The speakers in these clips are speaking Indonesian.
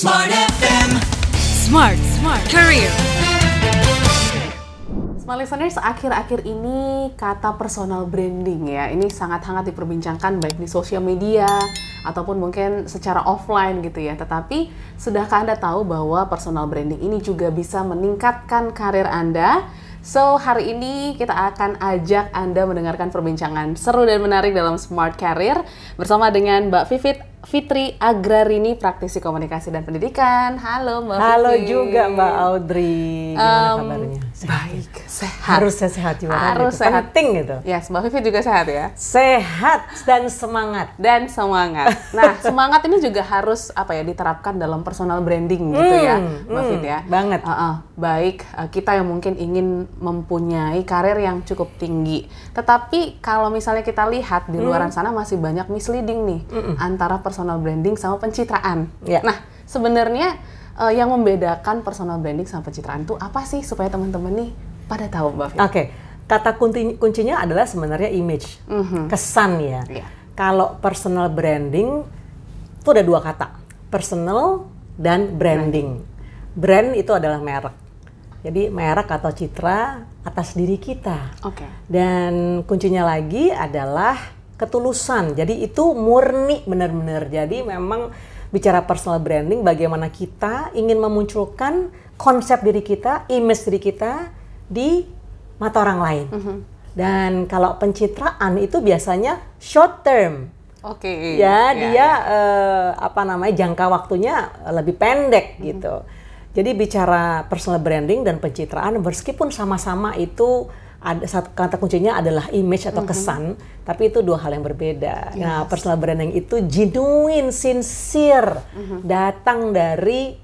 Smart FM. Smart, smart career. Smart listeners, akhir-akhir ini kata personal branding ya, ini sangat hangat diperbincangkan baik di sosial media ataupun mungkin secara offline gitu ya. Tetapi sudahkah Anda tahu bahwa personal branding ini juga bisa meningkatkan karir Anda? So, hari ini kita akan ajak Anda mendengarkan perbincangan seru dan menarik dalam Smart Career bersama dengan Mbak Vivit Fitri Agrarini, praktisi komunikasi dan pendidikan. Halo Mbak Halo Vivit. juga Mbak Audrey. Gimana Em, kabarnya? Sehat? Baik, sehat. Harus sehat juga. Harus itu. sehat. Penting gitu. Yes, Mbak Vivit juga sehat ya. Sehat dan semangat. dan semangat. Nah, semangat ini juga harus apa ya diterapkan dalam personal branding gitu ya, Hmm, Mbak hmm, ya. banget. Uh-uh, baik uh, kita yang mungkin ingin mempunyai karir yang cukup tinggi, tetapi kalau misalnya kita lihat di Hmm. luaran sana masih banyak misleading nih antara personal branding sama pencitraan. Ya. Nah, sebenarnya uh, yang membedakan personal branding sama pencitraan itu apa sih supaya teman-teman nih pada tahu Mbak? Oke, kata kunci, kuncinya adalah sebenarnya image, kesan ya. Iya. Kalau personal branding itu ada dua kata, personal dan branding. Brand itu adalah merek. Jadi merek atau citra atas diri kita. Oke. Dan kuncinya lagi adalah ketulusan. Jadi itu murni benar-benar. Jadi memang bicara personal branding bagaimana kita ingin memunculkan konsep diri kita, image diri kita di mata orang lain. Dan kalau pencitraan itu biasanya short term. Oke. Ya, Ya, dia ya. eh, apa namanya jangka waktunya lebih pendek gitu. Jadi bicara personal branding dan pencitraan meskipun sama-sama itu ada satu kata kuncinya adalah image atau kesan, tapi itu dua hal yang berbeda. Nah, personal branding itu genuine, sincere, datang dari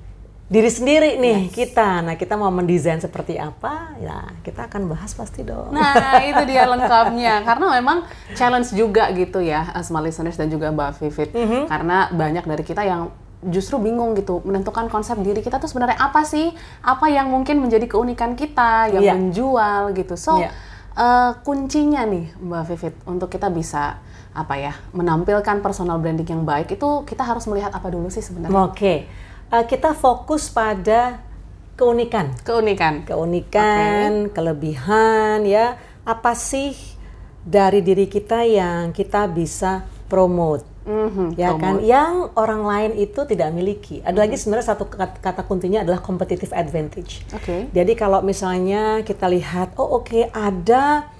diri sendiri nih kita. Nah, kita mau mendesain seperti apa? Ya, kita akan bahas pasti dong. Nah, itu dia lengkapnya. Karena memang challenge juga gitu ya, smart listeners dan juga Mbak Vivit. Mhm. Karena banyak dari kita yang justru bingung gitu menentukan konsep diri kita tuh sebenarnya apa sih? Apa yang mungkin menjadi keunikan kita, yang Iya. menjual gitu. So, Iya. uh, kuncinya nih Mbak Vivit untuk kita bisa apa ya, menampilkan personal branding yang baik itu kita harus melihat apa dulu sih sebenarnya? Oke. Eh, kita fokus pada keunikan. Keunikan. keunikan, kelebihan ya. Apa sih dari diri kita yang kita bisa promote? Mhm, ya kan yang orang lain itu tidak miliki. Ada lagi sebenarnya satu kata, kata kuncinya adalah competitive advantage. Oke. Jadi kalau misalnya kita lihat, oh oke ada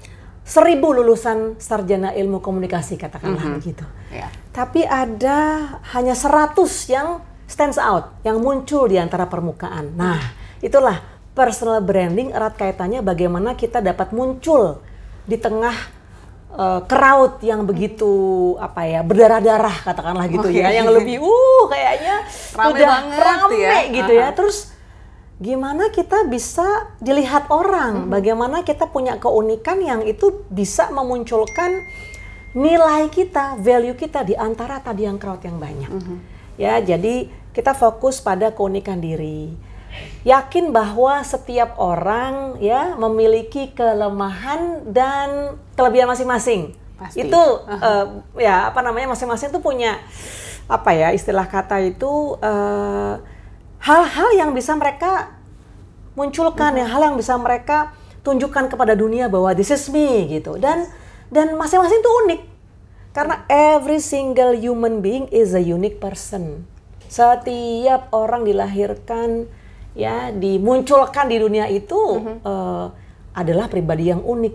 seribu lulusan sarjana ilmu komunikasi katakanlah begitu. Ya. Tapi ada hanya 100 yang stands out, yang muncul di antara permukaan. Nah, itulah personal branding erat kaitannya bagaimana kita dapat muncul di tengah uh, crowd yang begitu apa ya berdarah-darah katakanlah gitu ya, yang lebih uh kayaknya Rame udah banget rame ya. gitu ya. Terus gimana kita bisa dilihat orang, bagaimana kita punya keunikan yang itu bisa memunculkan nilai kita, value kita di antara tadi yang crowd yang banyak. Ya, jadi kita fokus pada keunikan diri. Yakin bahwa setiap orang ya memiliki kelemahan dan kelebihan masing-masing. Pasti. Itu eh, ya apa namanya masing-masing tuh punya apa ya istilah kata itu eh, hal-hal yang bisa mereka munculkan ya hal yang bisa mereka tunjukkan kepada dunia bahwa this is me gitu. Dan dan masing-masing itu unik. Karena every single human being is a unique person. Setiap orang dilahirkan ya dimunculkan di dunia itu eh, adalah pribadi yang unik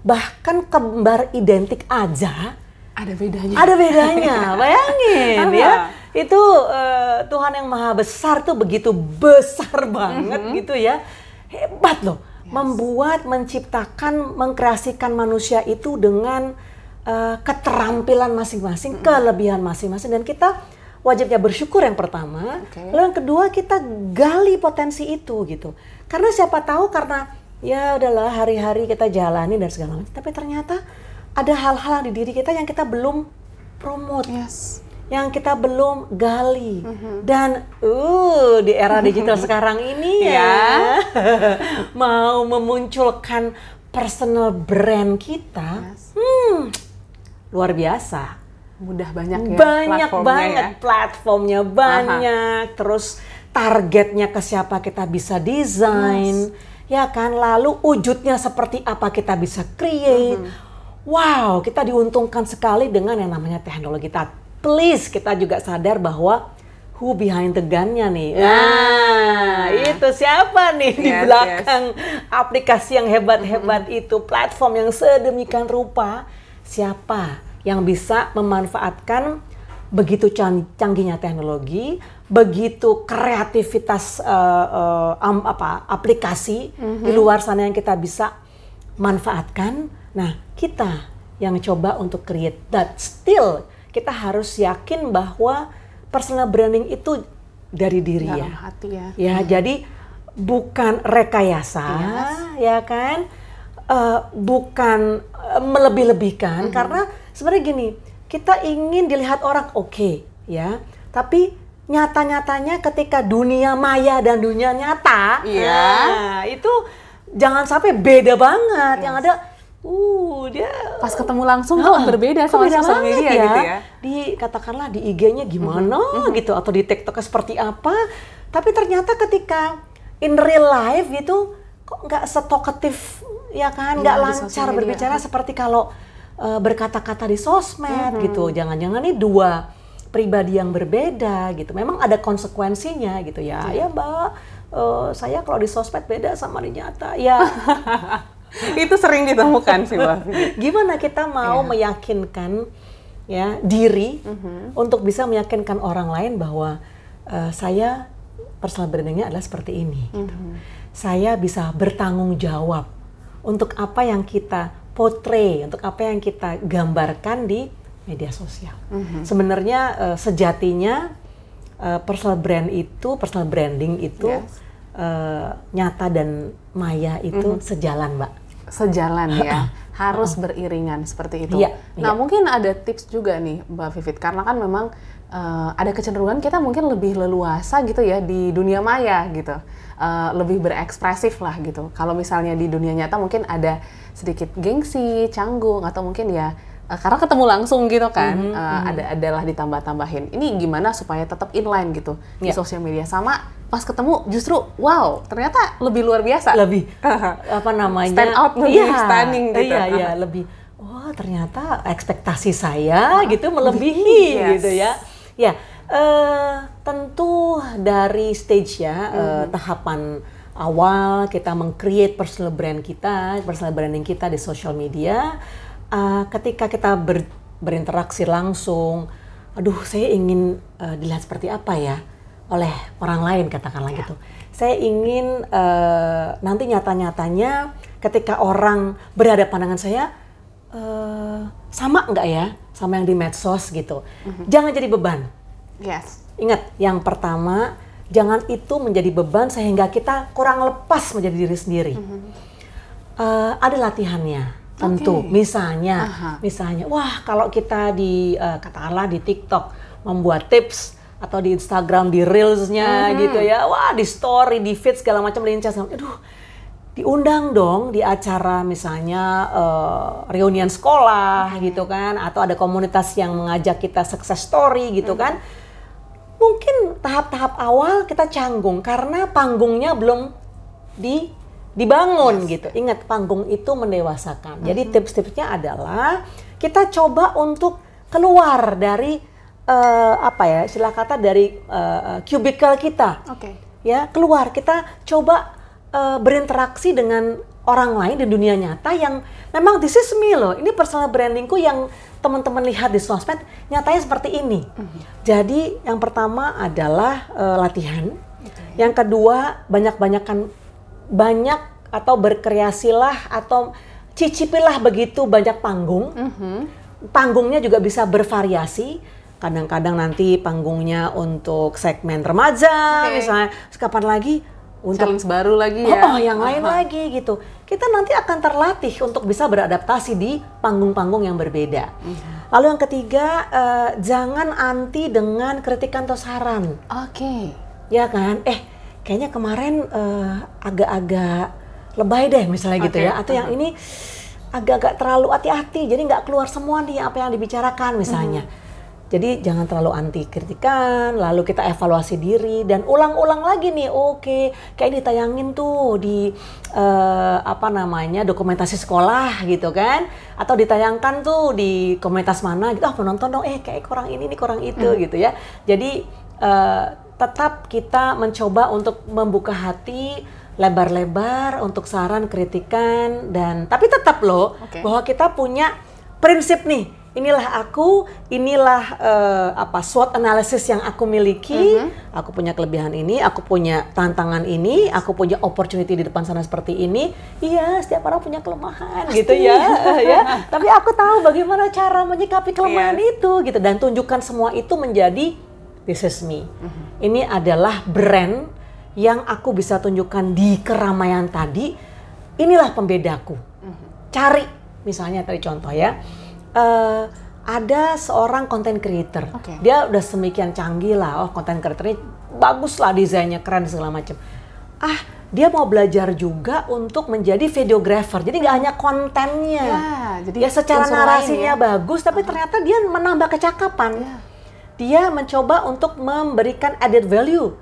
bahkan kembar identik aja Ada bedanya. ada bedanya, bayangin ya. Itu eh, Tuhan yang maha besar tuh begitu besar banget gitu ya. Hebat loh. Membuat, menciptakan, mengkreasikan manusia itu dengan eh, keterampilan masing-masing, kelebihan masing-masing dan kita wajibnya bersyukur yang pertama. Oke. Lalu yang kedua kita gali potensi itu gitu. Karena siapa tahu karena ya udahlah hari-hari kita jalani dan segala macam, tapi ternyata ada hal-hal di diri kita yang kita belum promote, Yes. yang kita belum gali. Dan uh di era digital sekarang ini ya mau memunculkan personal brand kita, Yes. hmm, luar biasa. Mudah banyak ya banyak platformnya banget ya. platformnya banyak. Terus targetnya ke siapa kita bisa desain ya kan? Lalu wujudnya seperti apa kita bisa create. Wow kita diuntungkan sekali dengan yang namanya teknologi. Tapi please kita juga sadar bahwa who behind the gun-nya nih? Nah itu siapa nih di Yes, belakang aplikasi yang hebat-hebat itu platform yang sedemikian rupa? Siapa yang bisa memanfaatkan begitu can- canggihnya teknologi, begitu kreativitas eh, eh, am- apa aplikasi di luar sana yang kita bisa manfaatkan. Nah, kita yang coba untuk create that still kita harus yakin bahwa personal branding itu dari diri ya. hati ya Ya, jadi bukan rekayasa, ya kan? Eh, bukan eh, melebih-lebihkan karena sebenarnya gini, kita ingin dilihat orang oke, ya. Tapi nyata-nyatanya ketika dunia maya dan dunia nyata, Iya. nah, itu jangan sampai beda banget. Yang ada uh dia pas ketemu langsung kok berbeda Kok sama beda sosial media ya? gitu ya Di katakanlah di IG-nya gimana gitu atau di TikTok seperti apa. Tapi ternyata ketika in real life gitu kok nggak setokatif ya kan, nggak Iya, di lancar berbicara seperti kalau uh, berkata-kata di sosmed gitu. Jangan-jangan nih dua pribadi yang berbeda gitu. Memang ada konsekuensinya gitu ya. Ya Mbak, uh, saya kalau di sosmed beda sama di nyata. Ya itu sering ditemukan sih mbak gimana kita mau meyakinkan ya diri untuk bisa meyakinkan orang lain bahwa eh, saya personal brandingnya adalah seperti ini. gitu. Saya bisa bertanggung jawab untuk apa yang kita portray, untuk apa yang kita gambarkan di media sosial. Sebenarnya eh, sejatinya eh, personal brand itu, personal branding itu Yes. eh, nyata dan maya itu sejalan, Mbak. sejalan ya harus beriringan seperti itu. Iya, nah iya. mungkin ada tips juga nih Mbak Vivit karena kan memang eh, ada kecenderungan kita mungkin lebih leluasa gitu ya di dunia maya gitu, Eh, lebih berekspresif lah gitu. Kalau misalnya di dunia nyata mungkin ada sedikit gengsi, canggung atau mungkin ya eh, karena ketemu langsung gitu kan Mhm, eh, ada adalah ditambah-tambahin. Ini gimana supaya tetap inline gitu di Iya. sosial media sama pas ketemu justru wow ternyata lebih luar biasa. lebih apa namanya Stand out, lebih iya, stunning gitu. iya iya lebih wah ternyata ekspektasi saya gitu melebihi Yes. gitu ya ya eh, tentu dari stage ya eh, tahapan awal kita meng-create personal brand kita personal branding kita di social media eh, ketika kita ber- berinteraksi langsung aduh saya ingin eh, dilihat seperti apa ya oleh orang lain katakanlah gitu. Saya ingin eh, nanti nyata-nyatanya ketika orang berhadapan dengan saya eh, sama nggak ya sama yang di medsos gitu. Jangan jadi beban. Yes. Ingat, yang pertama jangan itu menjadi beban sehingga kita kurang lepas menjadi diri sendiri. Eh, ada latihannya tentu. Oke. Misalnya, Aha. misalnya, wah kalau kita di eh, katakanlah di TikTok membuat tips atau di Instagram di reelsnya gitu ya, wah di story, di feed segala macam lincah, aduh diundang dong di acara misalnya eh, reunian sekolah gitu kan, atau ada komunitas yang mengajak kita success story gitu kan. Mungkin tahap-tahap awal kita canggung karena panggungnya belum di dibangun gitu. Ingat panggung itu mendewasakan. Jadi tips-tipsnya adalah kita coba untuk keluar dari eh, apa ya istilah kata dari eh, cubicle kita Oke. ya keluar kita coba eh, berinteraksi dengan orang lain di dunia nyata yang memang this is me loh ini personal brandingku yang teman-teman lihat di sosmed nyatanya seperti ini. Jadi yang pertama adalah eh, latihan. Yang kedua banyak-banyakan banyak atau berkreasilah atau cicipilah begitu banyak panggung. Panggungnya juga bisa bervariasi. Kadang-kadang nanti panggungnya untuk segmen remaja, Oke. misalnya. Kapan lagi untuk Challenge baru lagi ya. oh, yang lain lagi gitu. Kita nanti akan terlatih untuk bisa beradaptasi di panggung-panggung yang berbeda. Lalu yang ketiga, eh, jangan anti dengan kritikan atau saran. Oke. ya kan? Eh kayaknya kemarin eh, agak-agak lebay deh misalnya gitu Oke, ya. Atau yang ini agak-agak terlalu hati-hati jadi nggak keluar semua nih apa yang dibicarakan misalnya Jadi jangan terlalu anti kritikan, lalu kita evaluasi diri dan ulang-ulang lagi nih. Oke, kayak ditayangin tuh di eh, apa namanya dokumentasi sekolah gitu kan, atau ditayangkan tuh di komunitas mana gitu. Ah penonton dong, eh kayak kurang ini nih kurang itu gitu ya. Jadi eh, tetap kita mencoba untuk membuka hati lebar-lebar untuk saran, kritikan dan tapi tetap loh Oke. bahwa kita punya prinsip nih. Inilah aku, inilah eh, apa SWOT analysis yang aku miliki. Aku punya kelebihan ini, aku punya tantangan ini, aku punya opportunity di depan sana seperti ini. Iya, setiap orang punya kelemahan gitu ya, ya. Tapi aku tahu bagaimana cara menyikapi kelemahan Yes. itu gitu dan tunjukkan semua itu menjadi this is me. Ini adalah brand yang aku bisa tunjukkan di keramaian tadi. Inilah pembedaku. Cari misalnya tadi contoh ya. Eh, ada seorang content creator. Oke. Dia udah semikian canggih lah. Oh, content creator ini bagus lah desainnya, keren segala macam. Ah, dia mau belajar juga untuk menjadi videographer. Jadi nggak hanya kontennya. Ya, jadi ya secara lain narasinya ya. bagus, tapi ternyata dia menambah kecakapan. Dia mencoba untuk memberikan added value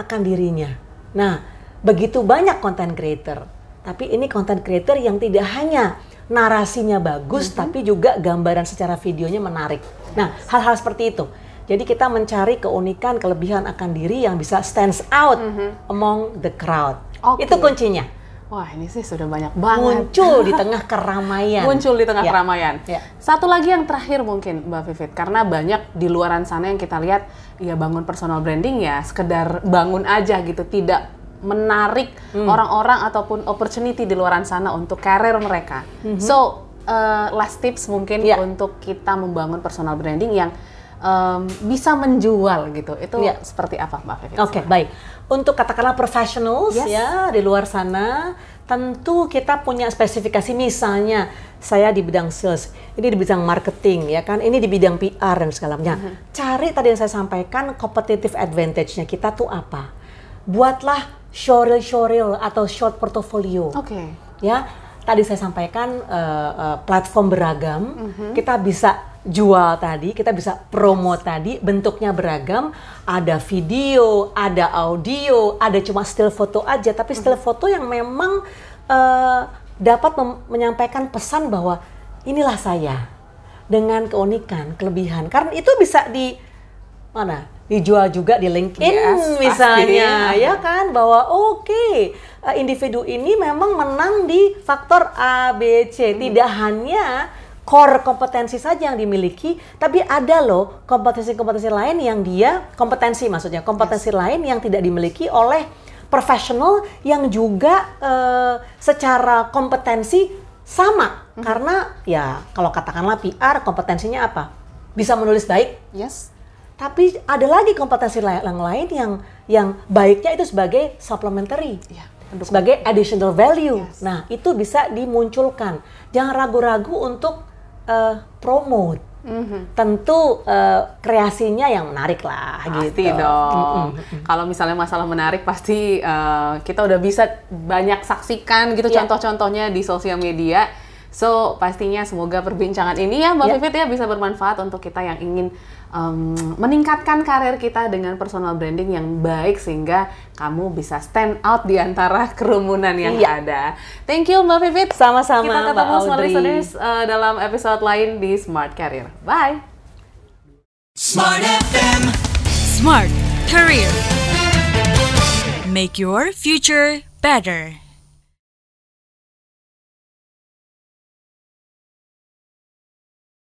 akan dirinya. Nah, begitu banyak content creator. Tapi ini content creator yang tidak hanya narasinya bagus, tapi juga gambaran secara videonya menarik. Nah, hal-hal seperti itu. Jadi kita mencari keunikan, kelebihan akan diri yang bisa stands out among the crowd. Oke. Itu kuncinya. Wah, ini sih sudah banyak banget. Muncul di tengah keramaian. Muncul di tengah Ya. keramaian. Ya. Satu lagi yang terakhir mungkin Mbak Vivit, karena banyak di luaran sana yang kita lihat, ya bangun personal branding ya sekedar bangun aja gitu, tidak menarik Hmm. orang-orang ataupun opportunity di luaran sana untuk karir mereka. So, uh, last tips mungkin. Ya. untuk kita membangun personal branding yang um, bisa menjual gitu. Itu Ya. seperti apa Mbak? Oke, baik. Untuk katakanlah professionals Yes. ya di luar sana, tentu kita punya spesifikasi misalnya saya di bidang sales, ini di bidang marketing ya kan, ini di bidang PR dan segala macam. Mm-hmm. Cari tadi yang saya sampaikan competitive advantage-nya kita tuh apa? Buatlah showreel-showreel atau short portfolio. Oke. ya tadi saya sampaikan eh, eh, platform beragam. Mhm. kita bisa jual tadi kita bisa promo tadi bentuknya beragam. Ada video ada audio ada cuma still foto aja. Tapi still Mhm. foto yang memang eh, dapat menyampaikan pesan bahwa inilah saya. Dengan keunikan kelebihan. Karena itu bisa di mana dijual juga di LinkedIn Yes, misalnya pasti. ya kan bahwa oke eh, individu ini memang menang di faktor A B C Hmm. tidak hanya core kompetensi saja yang dimiliki tapi ada loh kompetensi-kompetensi lain yang dia kompetensi maksudnya kompetensi lain yang tidak dimiliki oleh profesional yang juga eh, secara kompetensi sama Hmm. karena ya kalau katakanlah PR kompetensinya apa bisa menulis baik Yes. Tapi ada lagi kompetensi yang lain yang yang baiknya itu sebagai supplementary, pendukung. sebagai additional value. Yes. Nah itu bisa dimunculkan. Jangan ragu-ragu untuk eh, promote. Mhm. Tentu eh, kreasinya yang menarik lah Pasti gitu. dong. Kalau misalnya masalah menarik pasti eh, kita udah bisa banyak saksikan gitu Iya. contoh-contohnya di sosial media. So pastinya semoga perbincangan ini ya Mbak Iya. Vivit ya bisa bermanfaat untuk kita yang ingin em, meningkatkan karir kita dengan personal branding yang baik sehingga kamu bisa stand out di antara kerumunan yang Iya. ada. Thank you Mbak Vivit. Sama-sama, Kita ketemu Mbak smart Audrey. listeners eh, dalam episode lain di Smart Career. Bye. Smart FM. Smart Career. Make your future better.